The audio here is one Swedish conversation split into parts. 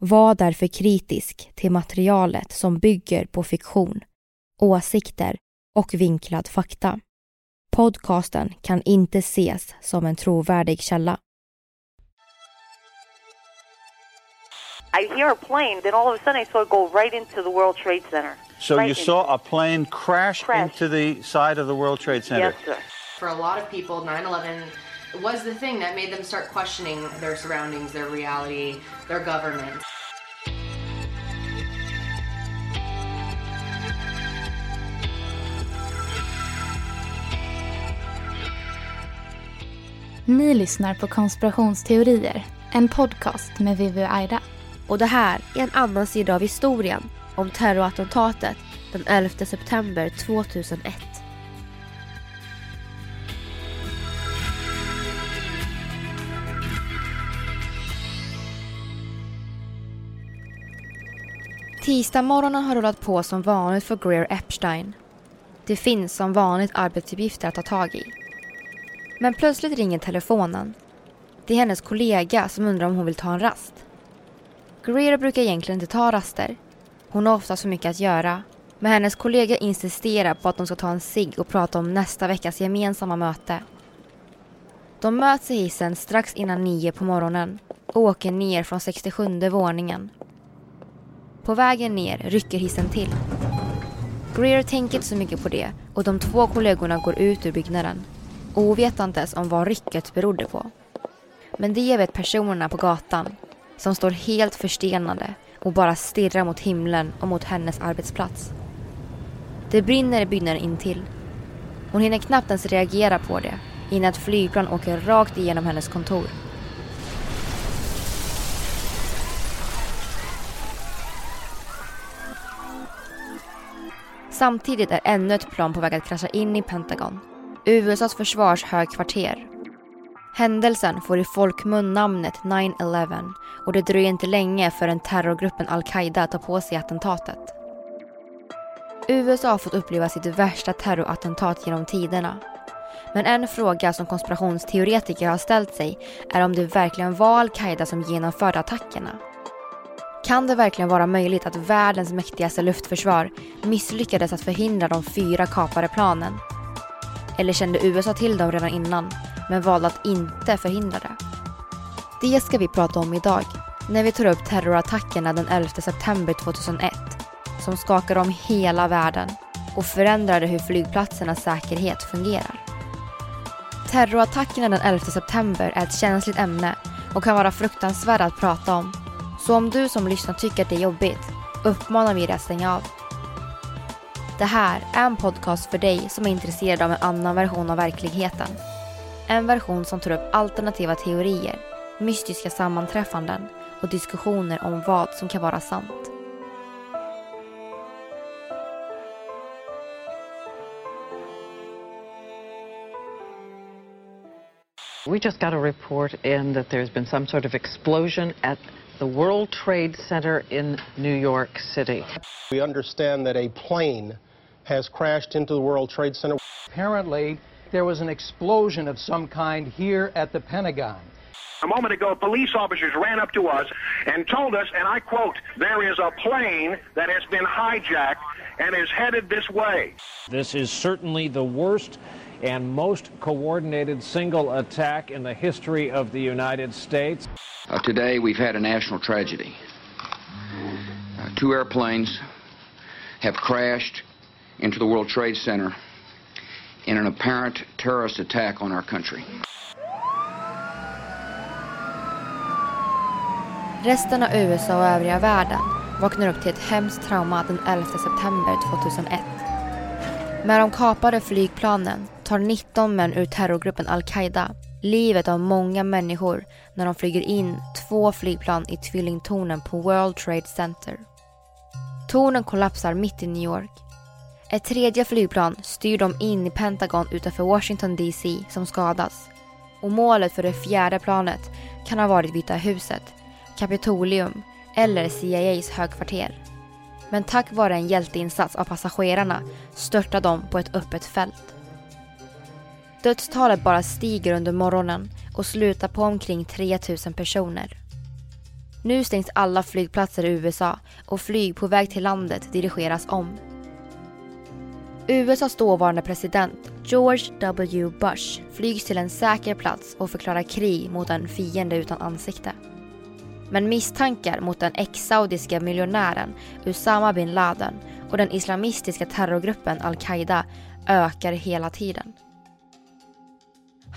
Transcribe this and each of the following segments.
Var därför kritisk till materialet som bygger på fiktion, åsikter och vinklad fakta. Podcasten kan inte ses som en trovärdig källa. I hear a plane, then all of a sudden I saw it go right into the World Trade Center. So Right you saw a plane crash, Crash. into the side of the World Trade Center. Yes, sir. For a lot of people, 9 11 was the thing that made them start questioning their surroundings, their reality, their government. Ni lyssnar på Konspirationsteorier, en podcast med Vivi och Aida. Och det här är en annan sida av historien om terrorattentatet den 11 september 2001. Tisdagsmorgonen har rullat på som vanligt för Greer Epstein. Det finns som vanligt arbetsuppgifter att ta tag i. Men plötsligt ringer telefonen. Det är hennes kollega som undrar om hon vill ta en rast. Greer brukar egentligen inte ta raster. Hon har ofta så mycket att göra. Men hennes kollega insisterar på att de ska ta en cigg och prata om nästa veckas gemensamma möte. De möts i hissen strax innan nio på morgonen och åker ner från 67 våningen. På vägen ner rycker hissen till. Greer tänker inte så mycket på det och de två kollegorna går ut ur byggnaden. Ovetandes om vad rycket berodde på. Men det vet personerna på gatan som står helt förstenade och bara stirrar mot himlen och mot hennes arbetsplats. Det brinner i byggnaden intill. Hon hinner knappt ens reagera på det innan ett flygplan åker rakt igenom hennes kontor. Samtidigt är ännu ett plan på väg att krascha in i Pentagon, USAs försvarshögkvarter. Händelsen får i folkmun namnet 9-11 och det dröjer inte länge förrän terrorgruppen al-Qaida tar på sig attentatet. USA har fått uppleva sitt värsta terrorattentat genom tiderna. Men en fråga som konspirationsteoretiker har ställt sig är om det verkligen var al-Qaida som genomförde attackerna. Kan det verkligen vara möjligt att världens mäktigaste luftförsvar misslyckades att förhindra de fyra kapade planen? Eller kände USA till dem redan innan, men valde att inte förhindra det? Det ska vi prata om idag, när vi tar upp terrorattackerna den 11 september 2001, som skakade om hela världen och förändrade hur flygplatsernas säkerhet fungerar. Terrorattackerna den 11 september är ett känsligt ämne och kan vara fruktansvärda att prata om. Så om du som lyssnar tycker att det är jobbigt uppmanar vi dig att stänga av. Det här är en podcast för dig som är intresserad av en annan version av verkligheten. En version som tar upp alternativa teorier, mystiska sammanträffanden och diskussioner om vad som kan vara sant. We just got a report in that there's been some sort of explosion at the World Trade Center in New York City. We understand that a plane has crashed into the World Trade Center. Apparently, there was an explosion of some kind here at the Pentagon. A moment ago, police officers ran up to us and told us, and I quote, there is a plane that has been hijacked and is headed this way. This is certainly the worst and most coordinated single attack in the history of the United States. Uh, today, we've had a national tragedy. Uh, two airplanes have crashed into the World Trade Center in an apparent terrorist attack on our country. Resten av USA och övriga världen vaknar upp till ett hemskt trauma den 11 september 2001. Med de kapade flygplanen tar 19 män ur terrorgruppen al-Qaida livet av många människor när de flyger in två flygplan i tvillingtornen på World Trade Center. Tornen kollapsar mitt i New York. Ett tredje flygplan styr dem in i Pentagon utanför Washington DC som skadas. Och målet för det fjärde planet kan ha varit Vita huset, Kapitolium eller CIAs högkvarter. Men tack vare en hjälteinsats av passagerarna störtar de på ett öppet fält. Dödstalet bara stiger under morgonen och slutar på omkring 3000 personer. Nu stängs alla flygplatser i USA och flyg på väg till landet dirigeras om. USAs dåvarande president George W Bush flygs till en säker plats och förklarar krig mot en fiende utan ansikte. Men misstankar mot den ex-saudiska miljonären Usama bin Laden och den islamistiska terrorgruppen al-Qaida ökar hela tiden.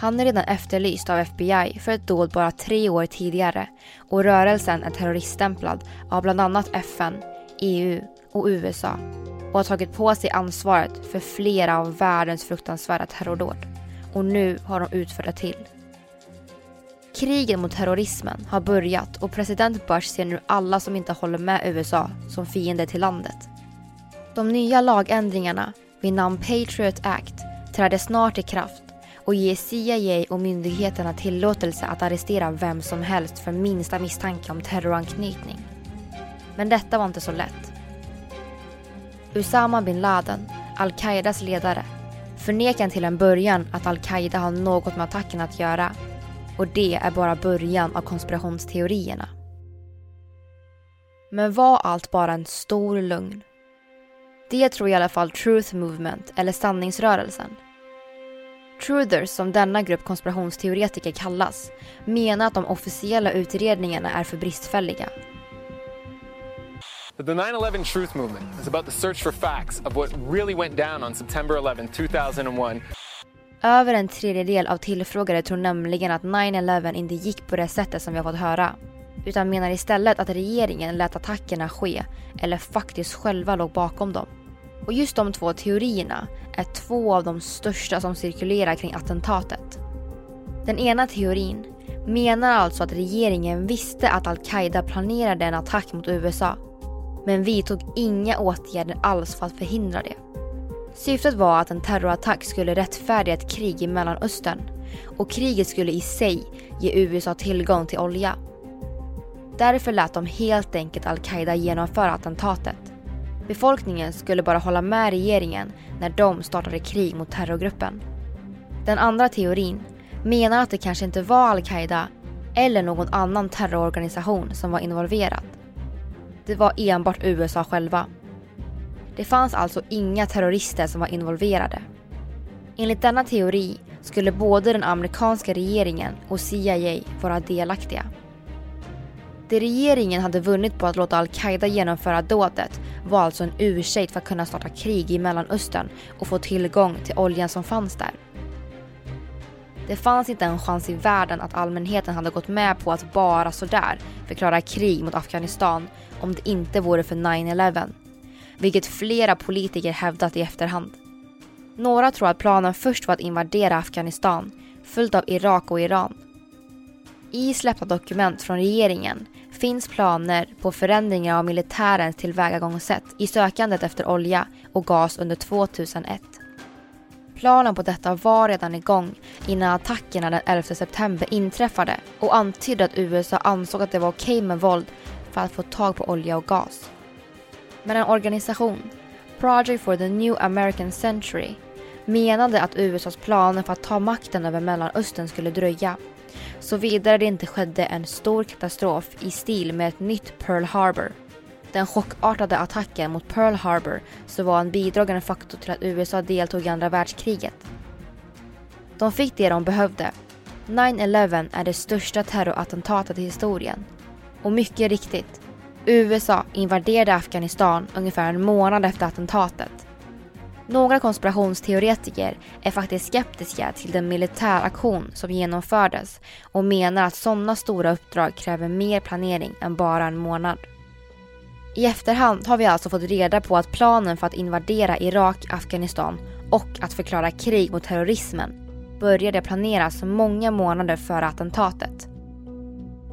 Han är redan efterlyst av FBI för ett dåd bara tre år tidigare och rörelsen är terroriststämplad av bland annat FN, EU och USA och har tagit på sig ansvaret för flera av världens fruktansvärda terrordåd. Och nu har de utfört det till. Kriget mot terrorismen har börjat och president Bush ser nu alla som inte håller med USA som fiender till landet. De nya lagändringarna vid namn Patriot Act träder snart i kraft och ge CIA och myndigheterna tillåtelse att arrestera vem som helst för minsta misstanke om terroranknytning. Men detta var inte så lätt. Usama bin Laden, al-Qaidas ledare, förnekar till en början att al-Qaida har något med attacken att göra. Och det är bara början av konspirationsteorierna. Men var allt bara en stor lögn? Det tror i alla fall Truth Movement, eller sanningsrörelsen. Truthers, som denna grupp konspirationsteoretiker kallas, menar att de officiella utredningarna är för bristfälliga. The 9-11 Truth Movement is about the search for facts of what really went down on September 11, 2001. Över en tredjedel av tillfrågade tror nämligen att 9-11 inte gick på det sättet som vi har fått höra. Utan menar istället att regeringen lät attackerna ske eller faktiskt själva låg bakom dem. Och just de två teorierna är två av de största som cirkulerar kring attentatet. Den ena teorin menar alltså att regeringen visste att al-Qaida planerade en attack mot USA men vidtog inga åtgärder alls för att förhindra det. Syftet var att en terrorattack skulle rättfärdiga ett krig i Mellanöstern och kriget skulle i sig ge USA tillgång till olja. Därför lät de helt enkelt al-Qaida genomföra attentatet. Befolkningen skulle bara hålla med regeringen när de startade krig mot terrorgruppen. Den andra teorin menar att det kanske inte var al-Qaida eller någon annan terrororganisation som var involverad. Det var enbart USA själva. Det fanns alltså inga terrorister som var involverade. Enligt denna teori skulle både den amerikanska regeringen och CIA vara delaktiga. Det regeringen hade vunnit på att låta al-Qaida genomföra dådet var alltså en ursäkt för att kunna starta krig i Mellanöstern och få tillgång till oljan som fanns där. Det fanns inte en chans i världen att allmänheten hade gått med på att bara sådär förklara krig mot Afghanistan om det inte vore för 9-11. Vilket flera politiker hävdat i efterhand. Några tror att planen först var att invadera Afghanistan, följt av Irak och Iran. I släppta dokument från regeringen finns planer på förändringar av militärens tillvägagångssätt i sökandet efter olja och gas under 2001. Planen på detta var redan igång innan attackerna den 11 september inträffade och antydde att USA ansåg att det var okej med våld för att få tag på olja och gas. Men en organisation, Project for the New American Century, menade att USAs planer för att ta makten över Mellanöstern skulle dröja. Såvida det inte skedde en stor katastrof i stil med ett nytt Pearl Harbor. Den chockartade attacken mot Pearl Harbor så var en bidragande faktor till att USA deltog i andra världskriget. De fick det de behövde. 9-11 är det största terrorattentatet i historien. Och mycket riktigt, USA invaderade Afghanistan ungefär en månad efter attentatet. Några konspirationsteoretiker är faktiskt skeptiska till den militäraktion som genomfördes och menar att sådana stora uppdrag kräver mer planering än bara en månad. I efterhand har vi alltså fått reda på att planen för att invadera Irak, Afghanistan och att förklara krig mot terrorismen började planeras många månader före attentatet.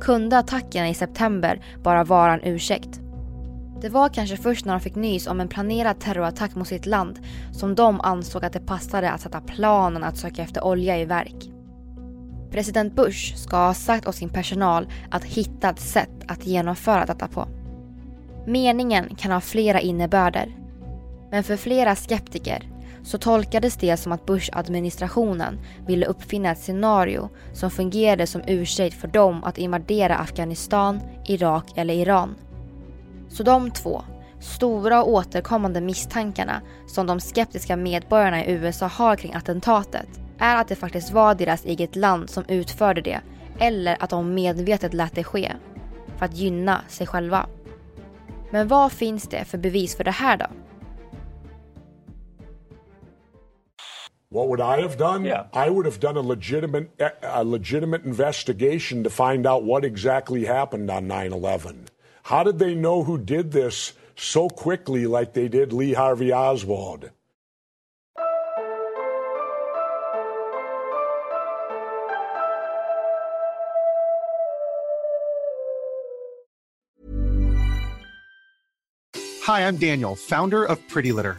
Kunde attackerna i september bara vara en ursäkt? Det var kanske först när de fick nys om en planerad terrorattack mot sitt land som de ansåg att det passade att sätta planen att söka efter olja i verk. President Bush ska ha sagt åt sin personal att hitta ett sätt att genomföra detta på. Meningen kan ha flera innebörder. Men för flera skeptiker så tolkades det som att Bush-administrationen ville uppfinna ett scenario som fungerade som ursäkt för dem att invadera Afghanistan, Irak eller Iran. Så de två, stora och återkommande misstankarna som de skeptiska medborgarna i USA har kring attentatet är att det faktiskt var deras eget land som utförde det eller att de medvetet lät det ske för att gynna sig själva. Men vad finns det för bevis för det här då? What would I have done? Yeah. I would have done a legitimate a legitimate investigation to find out what exactly happened on 9/11. How did they know who did this so quickly like they did Lee Harvey Oswald? Hi, I'm Daniel, founder of Pretty Litter.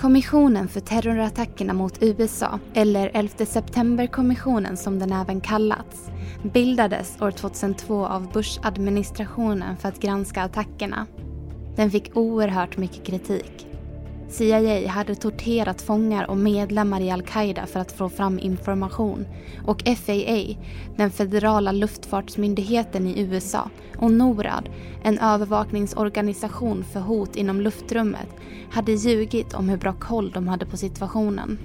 Kommissionen för terrorattackerna mot USA, eller 11 september-kommissionen som den även kallats, bildades år 2002 av Bush-administrationen för att granska attackerna. Den fick oerhört mycket kritik. CIA hade torterat fångar och medlemmar i al-Qaida för att få fram information och FAA, den federala luftfartsmyndigheten i USA och NORAD, en övervakningsorganisation för hot inom luftrummet, hade ljugit om hur bra koll de hade på situationen.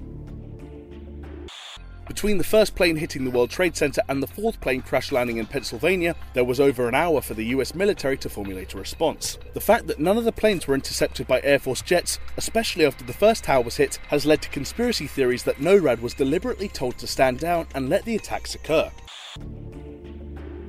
Between the first plane hitting the World Trade Center and the fourth plane crash landing in Pennsylvania, there was over an hour for the US military to formulate a response. The fact that none of the planes were intercepted by Air Force jets, especially after the first tower was hit, has led to conspiracy theories that NORAD was deliberately told to stand down and let the attacks occur.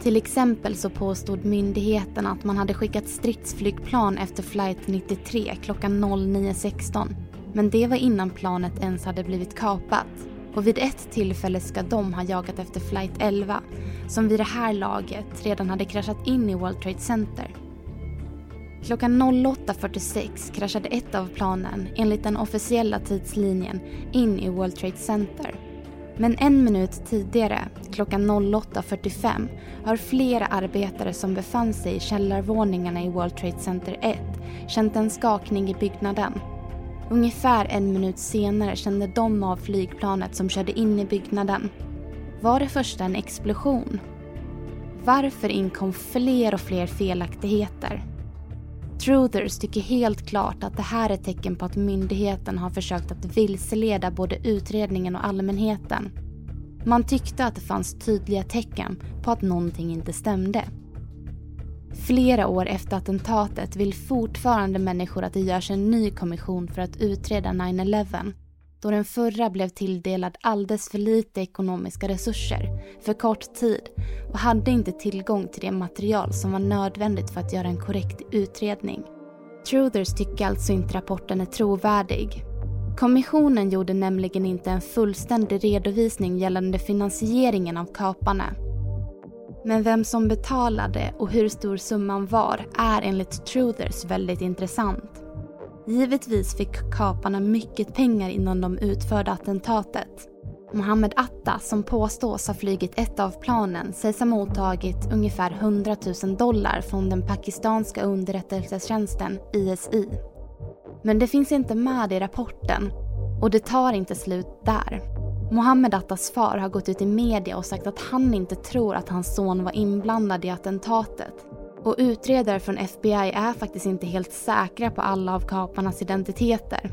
Till exempel så påstod myndigheten att man hade skickat stridsflygplan efter flight 93 klockan 09.16. Men det var innan planet ens hade blivit kapat. Och vid ett tillfälle ska de ha jagat efter flight 11 som vid det här laget redan hade kraschat in i World Trade Center. Klockan 08.46 kraschade ett av planen enligt den officiella tidslinjen in i World Trade Center. Men en minut tidigare, klockan 08.45, har flera arbetare som befann sig i källarvåningarna i World Trade Center 1 känt en skakning i byggnaden. Ungefär en minut senare kände de av flygplanet som körde in i byggnaden. Var det först en explosion? Varför inkom fler och fler felaktigheter? Truthers tycker helt klart att det här är tecken på att myndigheten har försökt att vilseleda både utredningen och allmänheten. Man tyckte att det fanns tydliga tecken på att någonting inte stämde. Flera år efter attentatet vill fortfarande människor att det görs en ny kommission för att utreda 9-11 då den förra blev tilldelad alldeles för lite ekonomiska resurser, för kort tid och hade inte tillgång till det material som var nödvändigt för att göra en korrekt utredning. Truthers tycker alltså inte rapporten är trovärdig. Kommissionen gjorde nämligen inte en fullständig redovisning gällande finansieringen av kaparna. Men vem som betalade och hur stor summan var är enligt Truthers väldigt intressant. Givetvis fick kaparna mycket pengar innan de utförde attentatet. Mohammed Atta, som påstås ha flugit ett av planen, sägs ha mottagit ungefär 100 000 dollar från den pakistanska underrättelsetjänsten ISI. Men det finns inte med i rapporten och det tar inte slut där. Mohammed Attas far har gått ut i media och sagt att han inte tror att hans son var inblandad i attentatet och utredare från FBI är faktiskt inte helt säkra på alla av kaparnas identiteter.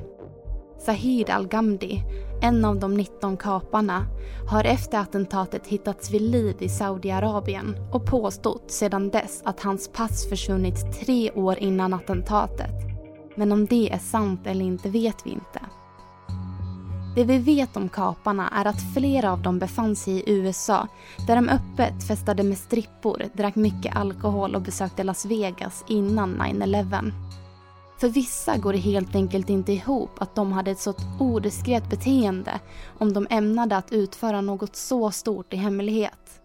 Sahid Al-Ghamdi, en av de 19 kaparna, har efter attentatet hittats vid liv i Saudiarabien och påstått sedan dess att hans pass försvunnit tre år innan attentatet. Men om det är sant eller inte vet vi inte. Det vi vet om kaparna är att flera av dem befann sig i USA där de öppet festade med strippor, drack mycket alkohol och besökte Las Vegas innan 9-11. För vissa går det helt enkelt inte ihop att de hade ett så odiskret beteende om de ämnade att utföra något så stort i hemlighet.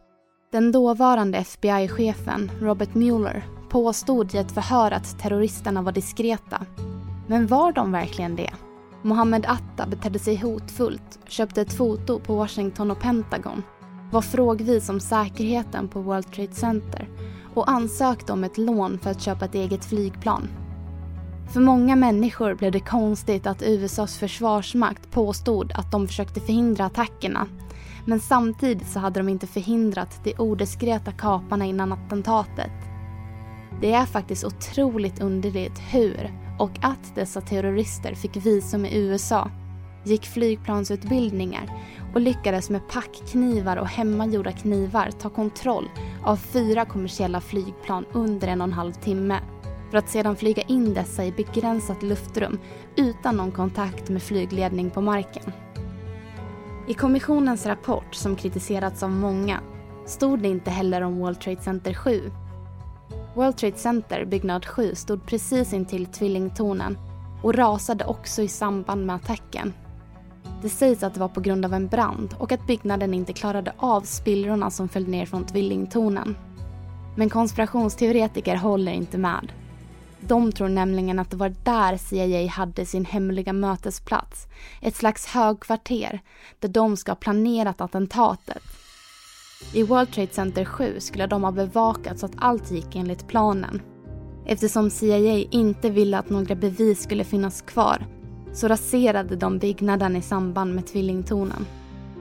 Den dåvarande FBI-chefen Robert Mueller påstod i ett förhör att terroristerna var diskreta. Men var de verkligen det? Mohammed Atta betedde sig hotfullt, köpte ett foto på Washington och Pentagon, var frågvis om säkerheten på World Trade Center och ansökte om ett lån för att köpa ett eget flygplan. För många människor blev det konstigt att USAs försvarsmakt påstod att de försökte förhindra attackerna. Men samtidigt så hade de inte förhindrat de odiskreta kaparna innan attentatet. Det är faktiskt otroligt underligt hur och att dessa terrorister fick visum i USA, gick flygplansutbildningar och lyckades med packknivar och hemmagjorda knivar ta kontroll av fyra kommersiella flygplan under en och en halv timme för att sedan flyga in dessa i begränsat luftrum utan någon kontakt med flygledning på marken. I kommissionens rapport, som kritiserats av många, stod det inte heller om World Trade Center 7 World Trade Center, byggnad 7, stod precis intill tvillingtornen och rasade också i samband med attacken. Det sägs att det var på grund av en brand och att byggnaden inte klarade av spillrorna som föll ner från tvillingtornen. Men konspirationsteoretiker håller inte med. De tror nämligen att det var där CIA hade sin hemliga mötesplats. Ett slags högkvarter där de ska ha planerat attentatet i World Trade Center 7 skulle de ha bevakat så att allt gick enligt planen. Eftersom CIA inte ville att några bevis skulle finnas kvar så raserade de byggnaden i samband med tvillingtornen.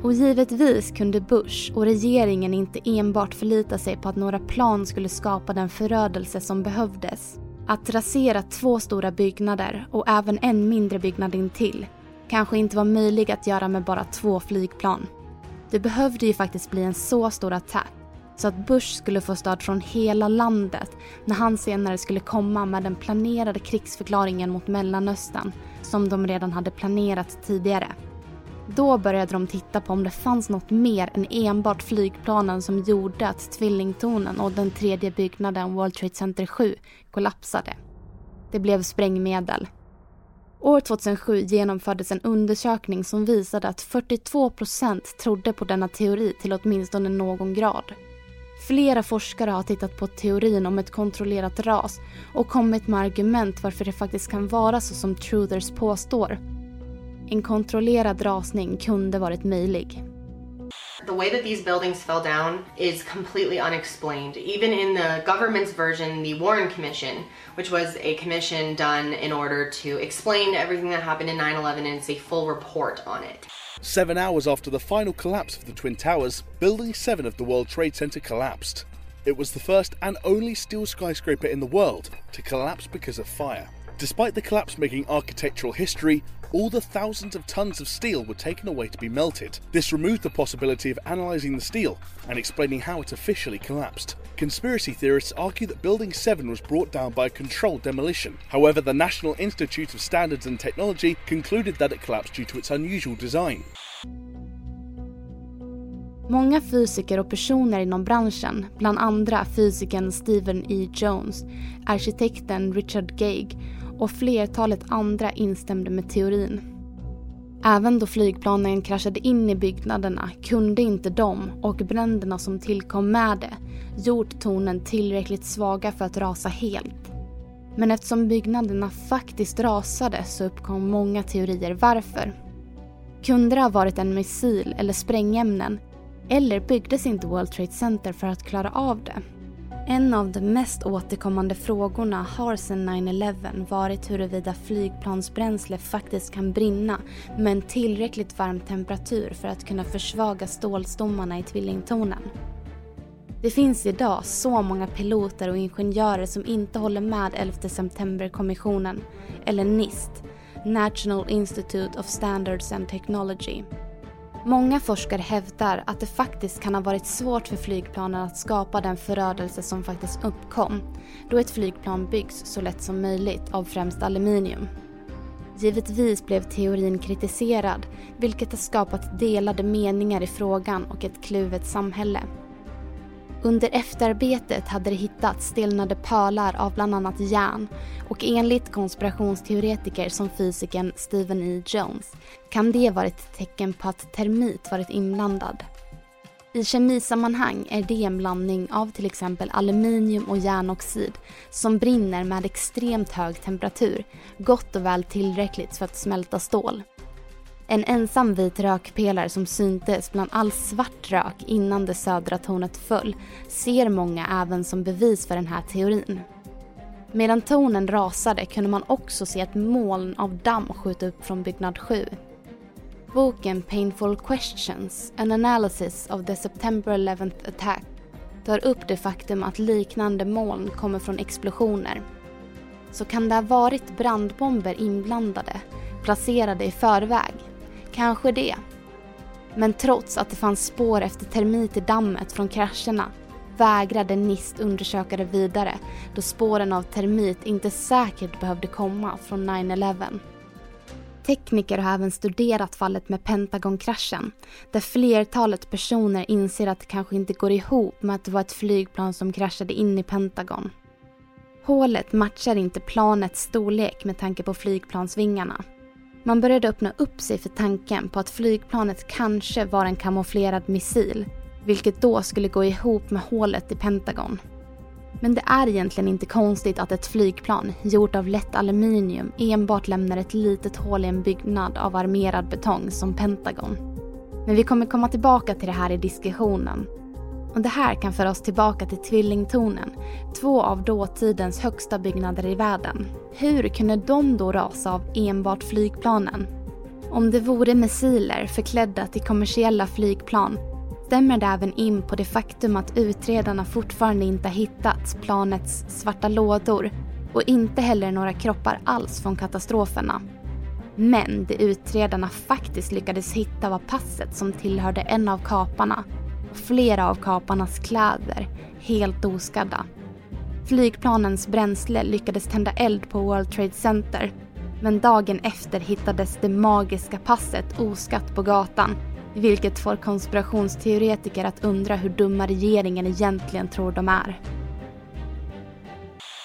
Och givetvis kunde Bush och regeringen inte enbart förlita sig på att några plan skulle skapa den förödelse som behövdes. Att rasera två stora byggnader och även en mindre byggnad intill kanske inte var möjligt att göra med bara två flygplan. Det behövde ju faktiskt bli en så stor attack så att Bush skulle få stöd från hela landet när han senare skulle komma med den planerade krigsförklaringen mot Mellanöstern som de redan hade planerat tidigare. Då började de titta på om det fanns något mer än enbart flygplanen som gjorde att tvillingtornen och den tredje byggnaden World Trade Center 7 kollapsade. Det blev sprängmedel. År 2007 genomfördes en undersökning som visade att 42 procent trodde på denna teori till åtminstone någon grad. Flera forskare har tittat på teorin om ett kontrollerat ras och kommit med argument varför det faktiskt kan vara så som Truthers påstår. En kontrollerad rasning kunde varit möjlig. The way that these buildings fell down is completely unexplained. Even in the government's version, the Warren Commission, which was a commission done in order to explain everything that happened in 9 11 and it's a full report on it. Seven hours after the final collapse of the Twin Towers, Building 7 of the World Trade Center collapsed. It was the first and only steel skyscraper in the world to collapse because of fire. Despite the collapse making architectural history, all the thousands of tons of steel were taken away to be melted. This removed the possibility of analysing the steel and explaining how it officially collapsed. Conspiracy theorists argue that Building 7 was brought down by a controlled demolition. However, the National Institute of Standards and Technology concluded that it collapsed due to its unusual design. Många fysiker och personer inom branschen, bland andra fysikern Stephen E. Jones, arkitekten Richard Gage och flertalet andra instämde med teorin. Även då flygplanen kraschade in i byggnaderna kunde inte de och bränderna som tillkom med det gjort tornen tillräckligt svaga för att rasa helt. Men eftersom byggnaderna faktiskt rasade så uppkom många teorier varför. Kunde det ha varit en missil eller sprängämnen? Eller byggdes inte World Trade Center för att klara av det? En av de mest återkommande frågorna har sedan 9-11 varit huruvida flygplansbränsle faktiskt kan brinna med en tillräckligt varm temperatur för att kunna försvaga stålstommarna i tvillingtornen. Det finns idag så många piloter och ingenjörer som inte håller med 11 september-kommissionen, eller NIST, National Institute of Standards and Technology, Många forskare hävdar att det faktiskt kan ha varit svårt för flygplanen att skapa den förödelse som faktiskt uppkom då ett flygplan byggs så lätt som möjligt av främst aluminium. Givetvis blev teorin kritiserad vilket har skapat delade meningar i frågan och ett kluvet samhälle. Under efterarbetet hade det hittats stelnade pölar av bland annat järn och enligt konspirationsteoretiker som fysikern Stephen E. Jones kan det vara ett tecken på att termit varit inblandad. I kemisammanhang är det en blandning av till exempel aluminium och järnoxid som brinner med extremt hög temperatur, gott och väl tillräckligt för att smälta stål. En ensam vit rökpelare som syntes bland all svart rök innan det södra tornet föll ser många även som bevis för den här teorin. Medan tornen rasade kunde man också se ett moln av damm skjuta upp från byggnad 7. Boken Painful Questions, An Analysis of the September 11th Attack tar upp det faktum att liknande moln kommer från explosioner. Så kan det ha varit brandbomber inblandade, placerade i förväg Kanske det. Men trots att det fanns spår efter termit i dammet från krascherna vägrade NIST undersöka det vidare då spåren av termit inte säkert behövde komma från 9-11. Tekniker har även studerat fallet med Pentagonkraschen där flertalet personer inser att det kanske inte går ihop med att det var ett flygplan som kraschade in i Pentagon. Hålet matchar inte planets storlek med tanke på flygplansvingarna man började öppna upp sig för tanken på att flygplanet kanske var en kamouflerad missil, vilket då skulle gå ihop med hålet i Pentagon. Men det är egentligen inte konstigt att ett flygplan gjort av lätt aluminium enbart lämnar ett litet hål i en byggnad av armerad betong som Pentagon. Men vi kommer komma tillbaka till det här i diskussionen och det här kan föra oss tillbaka till tvillingtornen, två av dåtidens högsta byggnader i världen. Hur kunde de då rasa av enbart flygplanen? Om det vore missiler förklädda till kommersiella flygplan stämmer det även in på det faktum att utredarna fortfarande inte har hittat planets svarta lådor och inte heller några kroppar alls från katastroferna. Men det utredarna faktiskt lyckades hitta var passet som tillhörde en av kaparna flera av kaparnas kläder helt oskadda. Flygplanens bränsle lyckades tända eld på World Trade Center Men dagen efter hittades det magiska passet oskatt på gatan vilket får konspirationsteoretiker att undra hur dumma regeringen egentligen tror de är.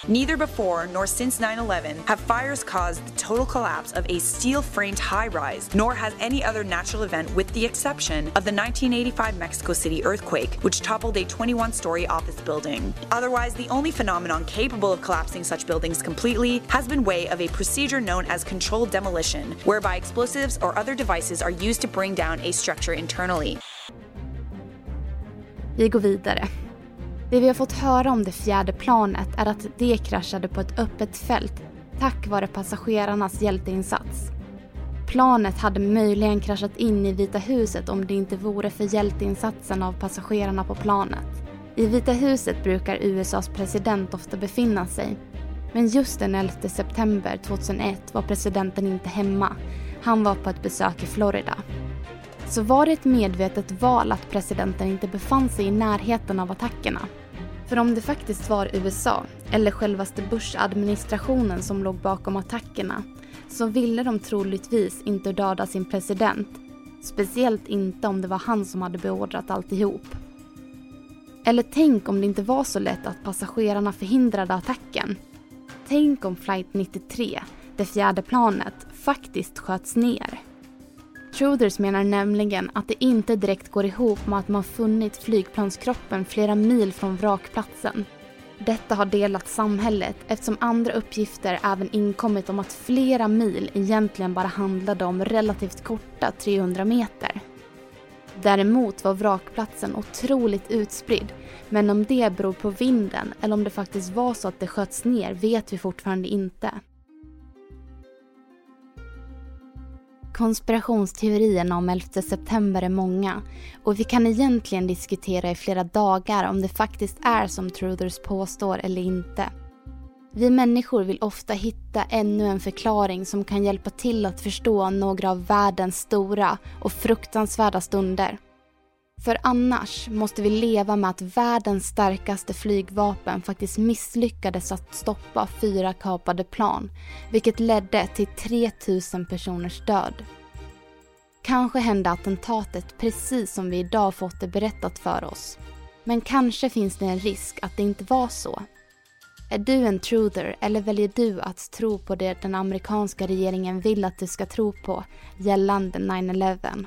Neither before nor since 9 11 have fires caused the total collapse of a steel framed high rise, nor has any other natural event, with the exception of the 1985 Mexico City earthquake, which toppled a 21 story office building. Otherwise, the only phenomenon capable of collapsing such buildings completely has been way of a procedure known as controlled demolition, whereby explosives or other devices are used to bring down a structure internally. Vi går vidare. Det vi har fått höra om det fjärde planet är att det kraschade på ett öppet fält tack vare passagerarnas hjälteinsats. Planet hade möjligen kraschat in i Vita huset om det inte vore för hjälteinsatsen av passagerarna på planet. I Vita huset brukar USAs president ofta befinna sig. Men just den 11 september 2001 var presidenten inte hemma. Han var på ett besök i Florida. Så var det ett medvetet val att presidenten inte befann sig i närheten av attackerna? För om det faktiskt var USA, eller självaste Bush-administrationen som låg bakom attackerna, så ville de troligtvis inte döda sin president. Speciellt inte om det var han som hade beordrat alltihop. Eller tänk om det inte var så lätt att passagerarna förhindrade attacken. Tänk om flight 93, det fjärde planet, faktiskt sköts ner. Truthers menar nämligen att det inte direkt går ihop med att man funnit flygplanskroppen flera mil från vrakplatsen. Detta har delat samhället eftersom andra uppgifter även inkommit om att flera mil egentligen bara handlade om relativt korta 300 meter. Däremot var vrakplatsen otroligt utspridd men om det beror på vinden eller om det faktiskt var så att det sköts ner vet vi fortfarande inte. Konspirationsteorierna om 11 september är många och vi kan egentligen diskutera i flera dagar om det faktiskt är som Truthers påstår eller inte. Vi människor vill ofta hitta ännu en förklaring som kan hjälpa till att förstå några av världens stora och fruktansvärda stunder. För annars måste vi leva med att världens starkaste flygvapen faktiskt misslyckades att stoppa fyra kapade plan, vilket ledde till 3000 personers död. Kanske hände attentatet precis som vi idag fått det berättat för oss. Men kanske finns det en risk att det inte var så. Är du en truther eller väljer du att tro på det den amerikanska regeringen vill att du ska tro på gällande 9-11?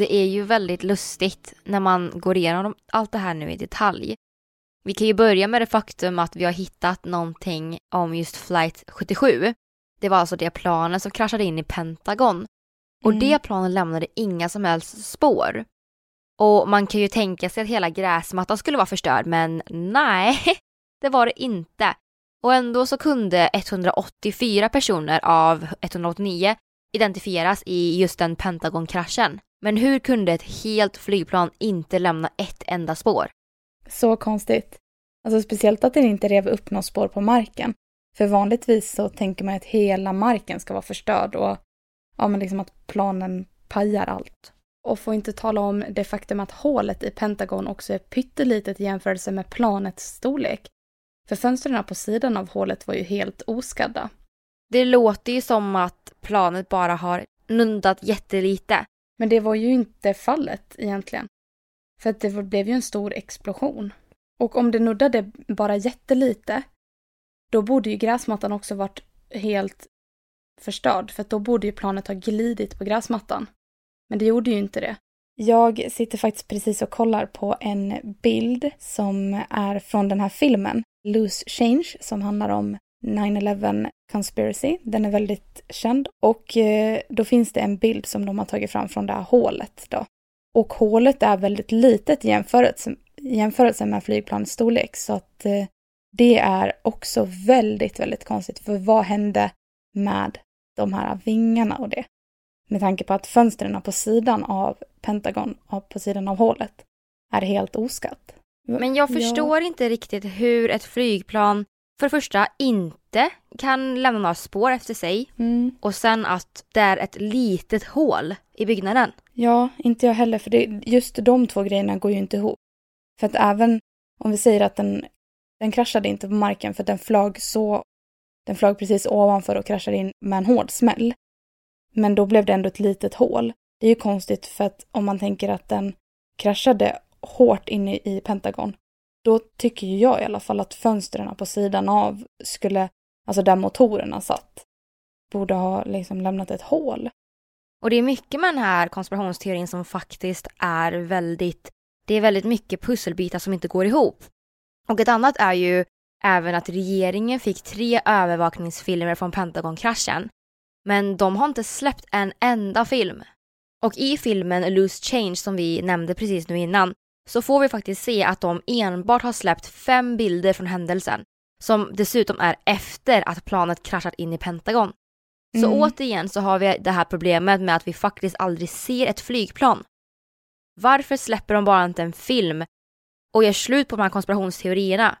Det är ju väldigt lustigt när man går igenom allt det här nu i detalj. Vi kan ju börja med det faktum att vi har hittat någonting om just flight 77. Det var alltså det planet som kraschade in i Pentagon. Och Mm. det planet lämnade inga som helst spår. Och man kan ju tänka sig att hela gräsmattan skulle vara förstörd, men nej, det var det inte. Och ändå så kunde 184 personer av 189 identifieras i just den Pentagon-kraschen. Men hur kunde ett helt flygplan inte lämna ett enda spår? Så konstigt. Alltså speciellt att den inte rev upp något spår på marken. För vanligtvis så tänker man att hela marken ska vara förstörd och ja, men liksom att planen pajar allt. Och får inte tala om det faktum att hålet i Pentagon också är pyttelitet i jämförelse med planets storlek. För fönstren på sidan av hålet var ju helt oskadda. Det låter ju som att planet bara har nundat jättelite. Men det var ju inte fallet egentligen. För att det blev ju en stor explosion. Och om det nuddade bara jättelite, då borde ju gräsmattan också varit helt förstörd, för då borde ju planet ha glidit på gräsmattan. Men det gjorde ju inte det. Jag sitter faktiskt precis och kollar på en bild som är från den här filmen, Loose Change, som handlar om 9-11 Conspiracy. Den är väldigt känd och eh, då finns det en bild som de har tagit fram från det här hålet då. Och hålet är väldigt litet i jämförelse, jämförelse med flygplanets storlek så att eh, det är också väldigt, väldigt konstigt. För vad hände med de här vingarna och det? Med tanke på att fönstren på sidan av Pentagon, på sidan av hålet, är helt oskatt. Men jag förstår ja. inte riktigt hur ett flygplan för det första inte kan lämna några spår efter sig mm. och sen att det är ett litet hål i byggnaden. Ja, inte jag heller för det, just de två grejerna går ju inte ihop. För att även om vi säger att den, den kraschade inte på marken för den flög så, den flög precis ovanför och kraschade in med en hård smäll. Men då blev det ändå ett litet hål. Det är ju konstigt för att om man tänker att den kraschade hårt inne i Pentagon, då tycker ju jag i alla fall att fönstren på sidan av skulle, alltså där motorerna satt, borde ha liksom lämnat ett hål. Och det är mycket med den här konspirationsteorin som faktiskt är väldigt, det är väldigt mycket pusselbitar som inte går ihop. Och ett annat är ju även att regeringen fick tre övervakningsfilmer från Pentagon-kraschen. Men de har inte släppt en enda film. Och i filmen Loose Change som vi nämnde precis nu innan så får vi faktiskt se att de enbart har släppt fem bilder från händelsen. Som dessutom är efter att planet kraschat in i Pentagon. Så mm. återigen så har vi det här problemet med att vi faktiskt aldrig ser ett flygplan. Varför släpper de bara inte en film och gör slut på de här konspirationsteorierna?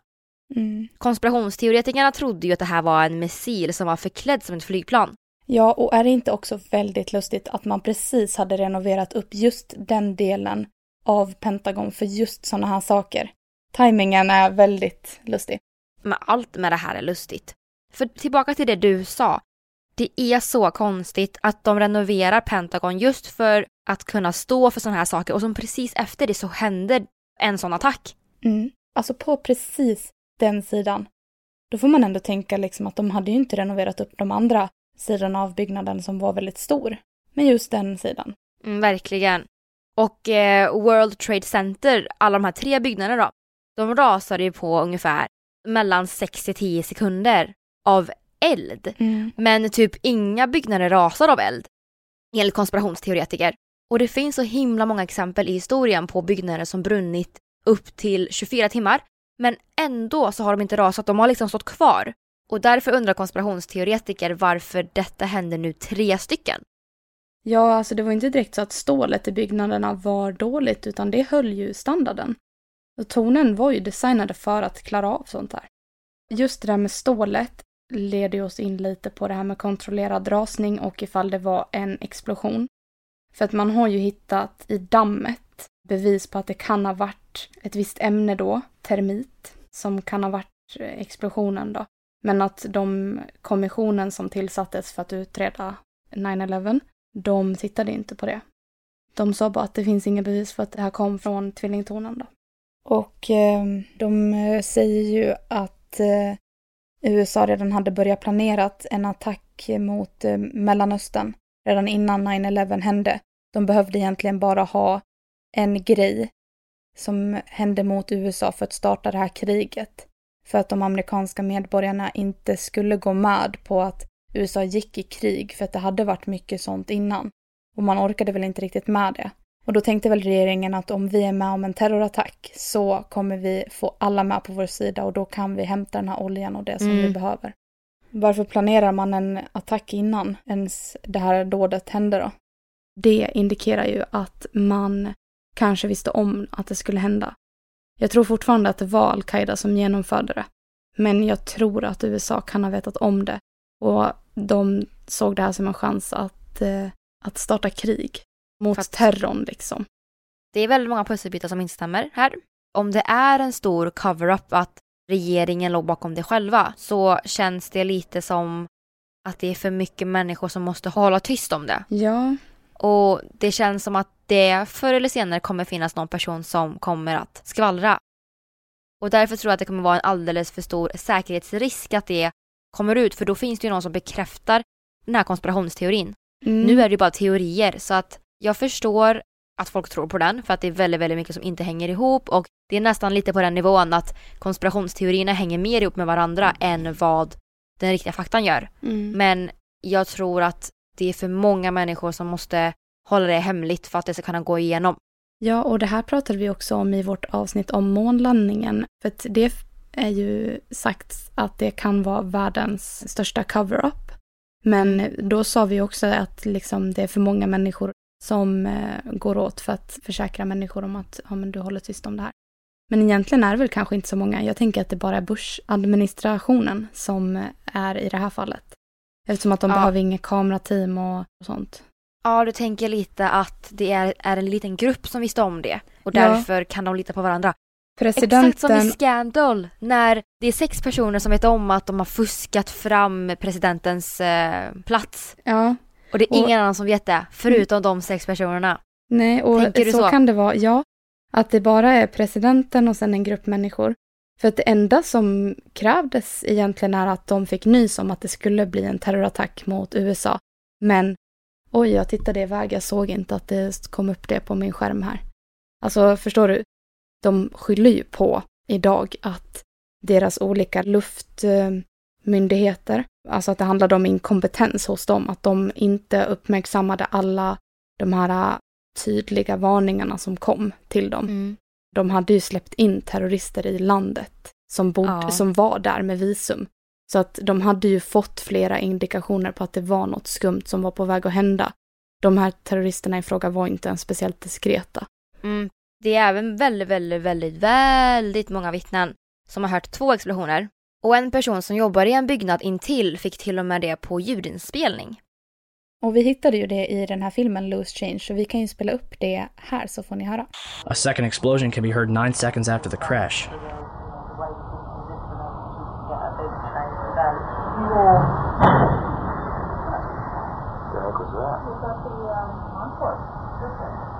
Mm. Konspirationsteoretikerna trodde ju att det här var en missil som var förklädd som ett flygplan. Ja, och är det inte också väldigt lustigt att man precis hade renoverat upp just den delen av Pentagon för just sådana här saker? Timingen är väldigt lustig. Men allt med det här är lustigt. För tillbaka till det du sa. Det är så konstigt att de renoverar Pentagon just för att kunna stå för sådana här saker och som precis efter det så händer en sån attack. Mm. Alltså på precis den sidan. Då får man ändå tänka liksom att de hade ju inte renoverat upp de andra sidorna av byggnaden som var väldigt stor. Men just den sidan. Mm, verkligen. Och eh, World Trade Center, alla de här tre byggnaderna då, de rasade ju på ungefär mellan 6 till 10 sekunder av eld. Mm. Men typ inga byggnader rasar av eld. Enligt konspirationsteoretiker. Och det finns så himla många exempel i historien på byggnader som brunnit upp till 24 timmar. Men ändå så har de inte rasat, de har liksom stått kvar. Och därför undrar konspirationsteoretiker varför detta händer nu tre stycken. Ja, alltså det var inte direkt så att stålet i byggnaderna var dåligt, utan det höll ju standarden. Och tornen var ju designade för att klara av sånt här. Just det där med stålet leder oss in lite på det här med kontrollerad rasning och ifall det var en explosion. För att man har ju hittat i dammet bevis på att det kan ha varit ett visst ämne då, termit, som kan ha varit explosionen då. Men att de kommissionen som tillsattes för att utreda 9-11, de tittade inte på det. De sa bara att det finns inga bevis för att det här kom från tvillingtornen då. Och eh, de eh, säger ju att eh, USA redan hade börjat planera en attack mot eh, Mellanöstern redan innan 9-11 hände. De behövde egentligen bara ha en grej som hände mot USA för att starta det här kriget. För att de amerikanska medborgarna inte skulle gå med på att USA gick i krig för att det hade varit mycket sånt innan. Och man orkade väl inte riktigt med det. Och då tänkte väl regeringen att om vi är med om en terrorattack så kommer vi få alla med på vår sida och då kan vi hämta den här oljan och det som mm. vi behöver. Varför planerar man en attack innan ens det här dådet hände då? Det indikerar ju att man kanske visste om att det skulle hända. Jag tror fortfarande att det var al-Qaida som genomförde det. Men jag tror att USA kan ha vetat om det och de såg det här som en chans att, eh, att starta krig mot att... terrorn liksom. Det är väldigt många pusselbitar som inte stämmer här. Om det är en stor cover-up att regeringen låg bakom det själva så känns det lite som att det är för mycket människor som måste hålla tyst om det. Ja. Och det känns som att det förr eller senare kommer finnas någon person som kommer att skvallra. Och därför tror jag att det kommer vara en alldeles för stor säkerhetsrisk att det kommer ut för då finns det ju någon som bekräftar den här konspirationsteorin. Mm. Nu är det ju bara teorier så att jag förstår att folk tror på den för att det är väldigt, väldigt mycket som inte hänger ihop och det är nästan lite på den nivån att konspirationsteorierna hänger mer ihop med varandra än vad den riktiga faktan gör. Mm. Men jag tror att det är för många människor som måste hålla det hemligt för att det ska kunna gå igenom. Ja, och det här pratade vi också om i vårt avsnitt om månlandningen. För att det är ju sagt att det kan vara världens största cover-up. Men då sa vi också att liksom det är för många människor som eh, går åt för att försäkra människor om att ja, men du håller tyst om det här. Men egentligen är det väl kanske inte så många. Jag tänker att det bara är Bush-administrationen som är i det här fallet. Eftersom att de Ja. behöver inget kamerateam och, och sånt. Ja, du tänker lite att det är, är en liten grupp som visste om det och Ja. därför kan de lita på varandra. Presidenten... Exakt som i Scandal, när det är sex personer som vet om att de har fuskat fram presidentens eh, plats. Ja. Och det är Och- Mm. ingen annan som vet det, förutom de sex personerna. Nej, och så, så? kan det vara. Ja, att det bara är presidenten och sen en grupp människor. För att det enda som krävdes egentligen är att de fick nys om att det skulle bli en terrorattack mot USA. Men oj, jag tittade iväg, jag såg inte att det kom upp det på min skärm här. Alltså, förstår du? De skyller ju på idag att deras olika luftmyndigheter, alltså att det handlade om inkompetens hos dem, att de inte uppmärksammade alla de här tydliga varningarna som kom till dem. Mm. De hade ju släppt in terrorister i landet som, bod, Ja. som var där med visum. Så att de hade ju fått flera indikationer på att det var något skumt som var på väg att hända. De här terroristerna i fråga var inte ens speciellt diskreta. Mm. Det är även väldigt, väldigt, väldigt, väldigt många vittnen som har hört två explosioner. Och en person som jobbar i en byggnad intill fick till och med det på ljudinspelning. Och vi hittade ju det i den här filmen Loose Change, så vi kan ju spela upp det här så får ni höra. A second explosion can be heard nine seconds after the crash. the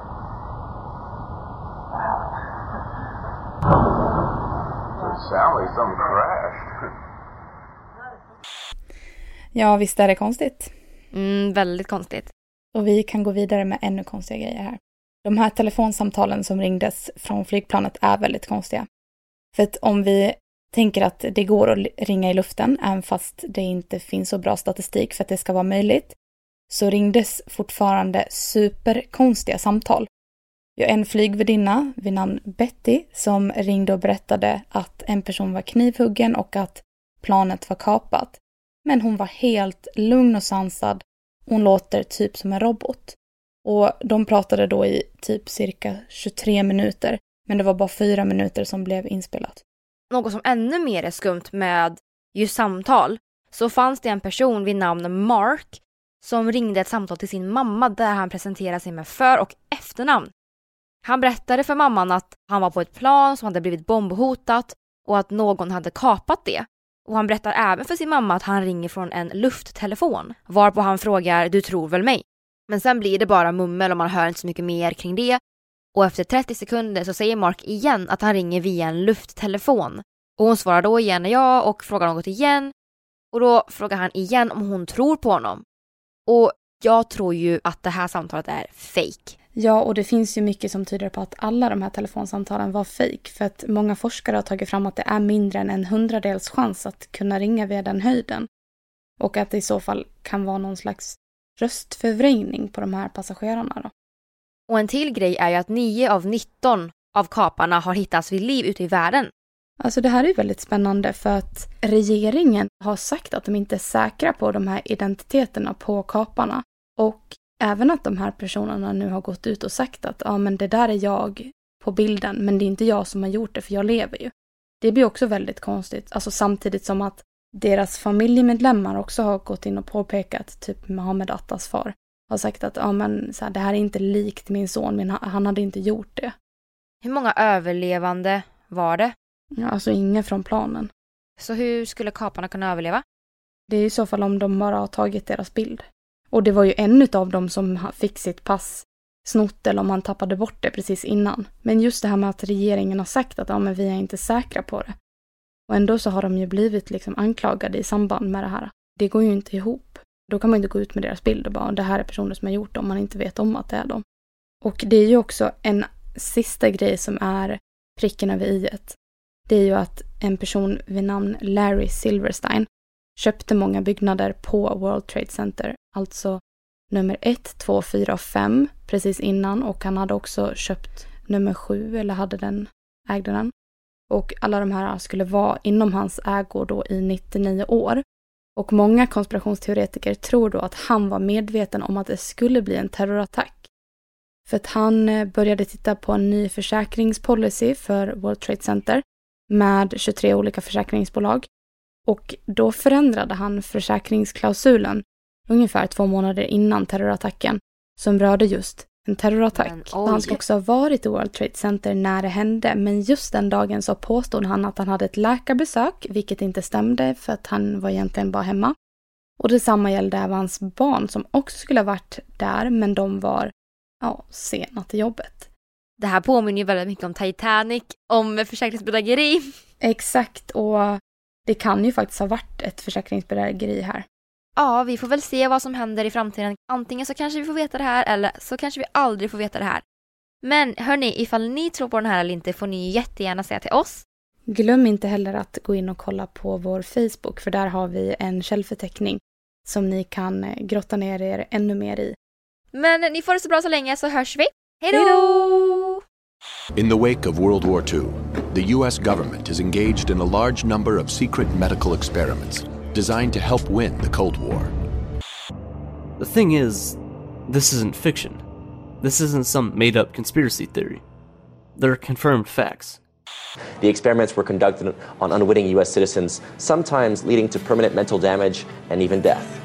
like something crashed. Ja, visst är det konstigt. Mm, väldigt konstigt. Och vi kan gå vidare med ännu konstiga grejer här. De här telefonsamtalen som ringdes från flygplanet är väldigt konstiga. För att om vi tänker att det går att ringa i luften, även fast det inte finns så bra statistik för att det ska vara möjligt, så ringdes fortfarande superkonstiga samtal. Vi har en flygvärdinna vid namn Betty som ringde och berättade att en person var knivhuggen och att planet var kapat. Men hon var helt lugn och sansad. Hon låter typ som en robot. Och de pratade då i typ cirka 23 minuter, men det var bara fyra minuter som blev inspelat. Något som ännu mer är skumt med just samtal så fanns det en person vid namn Mark som ringde ett samtal till sin mamma där han presenterade sig med för och efternamn. Han berättade för mamman att han var på ett plan som hade blivit bombhotat och att någon hade kapat det. Och han berättar även för sin mamma att han ringer från en lufttelefon varpå han frågar “du tror väl mig?” Men sen blir det bara mummel och man hör inte så mycket mer kring det. Och efter 30 sekunder så säger Mark igen att han ringer via en lufttelefon. Och hon svarar då igen ja och frågar något igen. Och då frågar han igen om hon tror på honom. Och jag tror ju att det här samtalet är fake. Ja, och det finns ju mycket som tyder på att alla de här telefonsamtalen var fejk. För att många forskare har tagit fram att det är mindre än en hundradels chans att kunna ringa via den höjden. Och att det i så fall kan vara någon slags röstförvrängning på de här passagerarna då. Och en till grej är ju att 9 av 19 av kaparna har hittats vid liv ute i världen. Alltså det här är ju väldigt spännande för att regeringen har sagt att de inte är säkra på de här identiteterna på kaparna. Och även att de här personerna nu har gått ut och sagt att ja men det där är jag på bilden men det är inte jag som har gjort det för jag lever ju. Det blir också väldigt konstigt, alltså samtidigt som att deras familjemedlemmar också har gått in och påpekat, typ Mohammed Attas far, har sagt att ja men så här, det här är inte likt min son, men han, hade inte gjort det. Hur många överlevande var det? Ja, alltså inga från planen. Så hur skulle kaparna kunna överleva? Det är i så fall om de bara har tagit deras bild. Och det var ju en av dem som fick sitt pass snott eller om han tappade bort det precis innan. Men just det här med att regeringen har sagt att ja, men vi är inte säkra på det. Och ändå så har de ju blivit liksom anklagade i samband med det här. Det går ju inte ihop. Då kan man inte gå ut med deras bild och bara det här är personer som har gjort det om man inte vet om att det är dem. Och det är ju också en sista grej som är pricken över i -et. Det är ju att en person vid namn Larry Silverstein köpte många byggnader på World Trade Center, alltså nummer 1, 2, 4 och 5 precis innan och han hade också köpt nummer 7 eller hade den, ägde den. Och alla de här skulle vara inom hans ägor då i 99 år. Och många konspirationsteoretiker tror då att han var medveten om att det skulle bli en terrorattack. För att han eh, började titta på en ny försäkringspolicy för World Trade Center med 23 olika försäkringsbolag. Och då förändrade han försäkringsklausulen ungefär två månader innan terrorattacken som rörde just en terrorattack. Men, han ska också ha varit i World Trade Center när det hände, men just den dagen så påstod han att han hade ett läkarbesök, vilket inte stämde för att han var egentligen bara hemma. Och detsamma gällde även hans barn som också skulle ha varit där, men de var ja, sena till jobbet. Det här påminner ju väldigt mycket om Titanic, om försäkringsbedrägeri. Exakt, och det kan ju faktiskt ha varit ett försäkringsbedrägeri här. Ja, vi får väl se vad som händer i framtiden. Antingen så kanske vi får veta det här eller så kanske vi aldrig får veta det här. Men hörni, ifall ni tror på den här eller inte får ni jättegärna säga till oss. Glöm inte heller att gå in och kolla på vår Facebook för där har vi en källförteckning som ni kan eh, grotta ner er ännu mer i. Men ni får det så bra så länge så hörs vi. Hej då! In the wake of World War II, the US government is engaged in a large number of secret medical experiments designed to help win the Cold War. The thing is, this isn't fiction. This isn't some made up conspiracy theory. They're confirmed facts. The experiments were conducted on unwitting US citizens, sometimes leading to permanent mental damage and even death.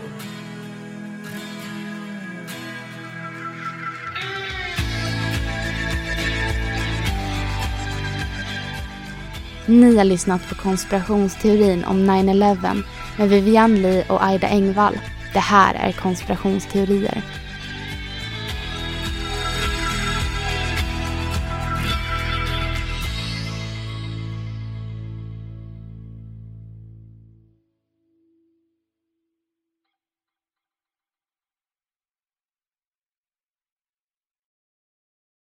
Ni har lyssnat på konspirationsteorin om 9-11 med Vivian Lee och Aida Engvall. Det här är konspirationsteorier.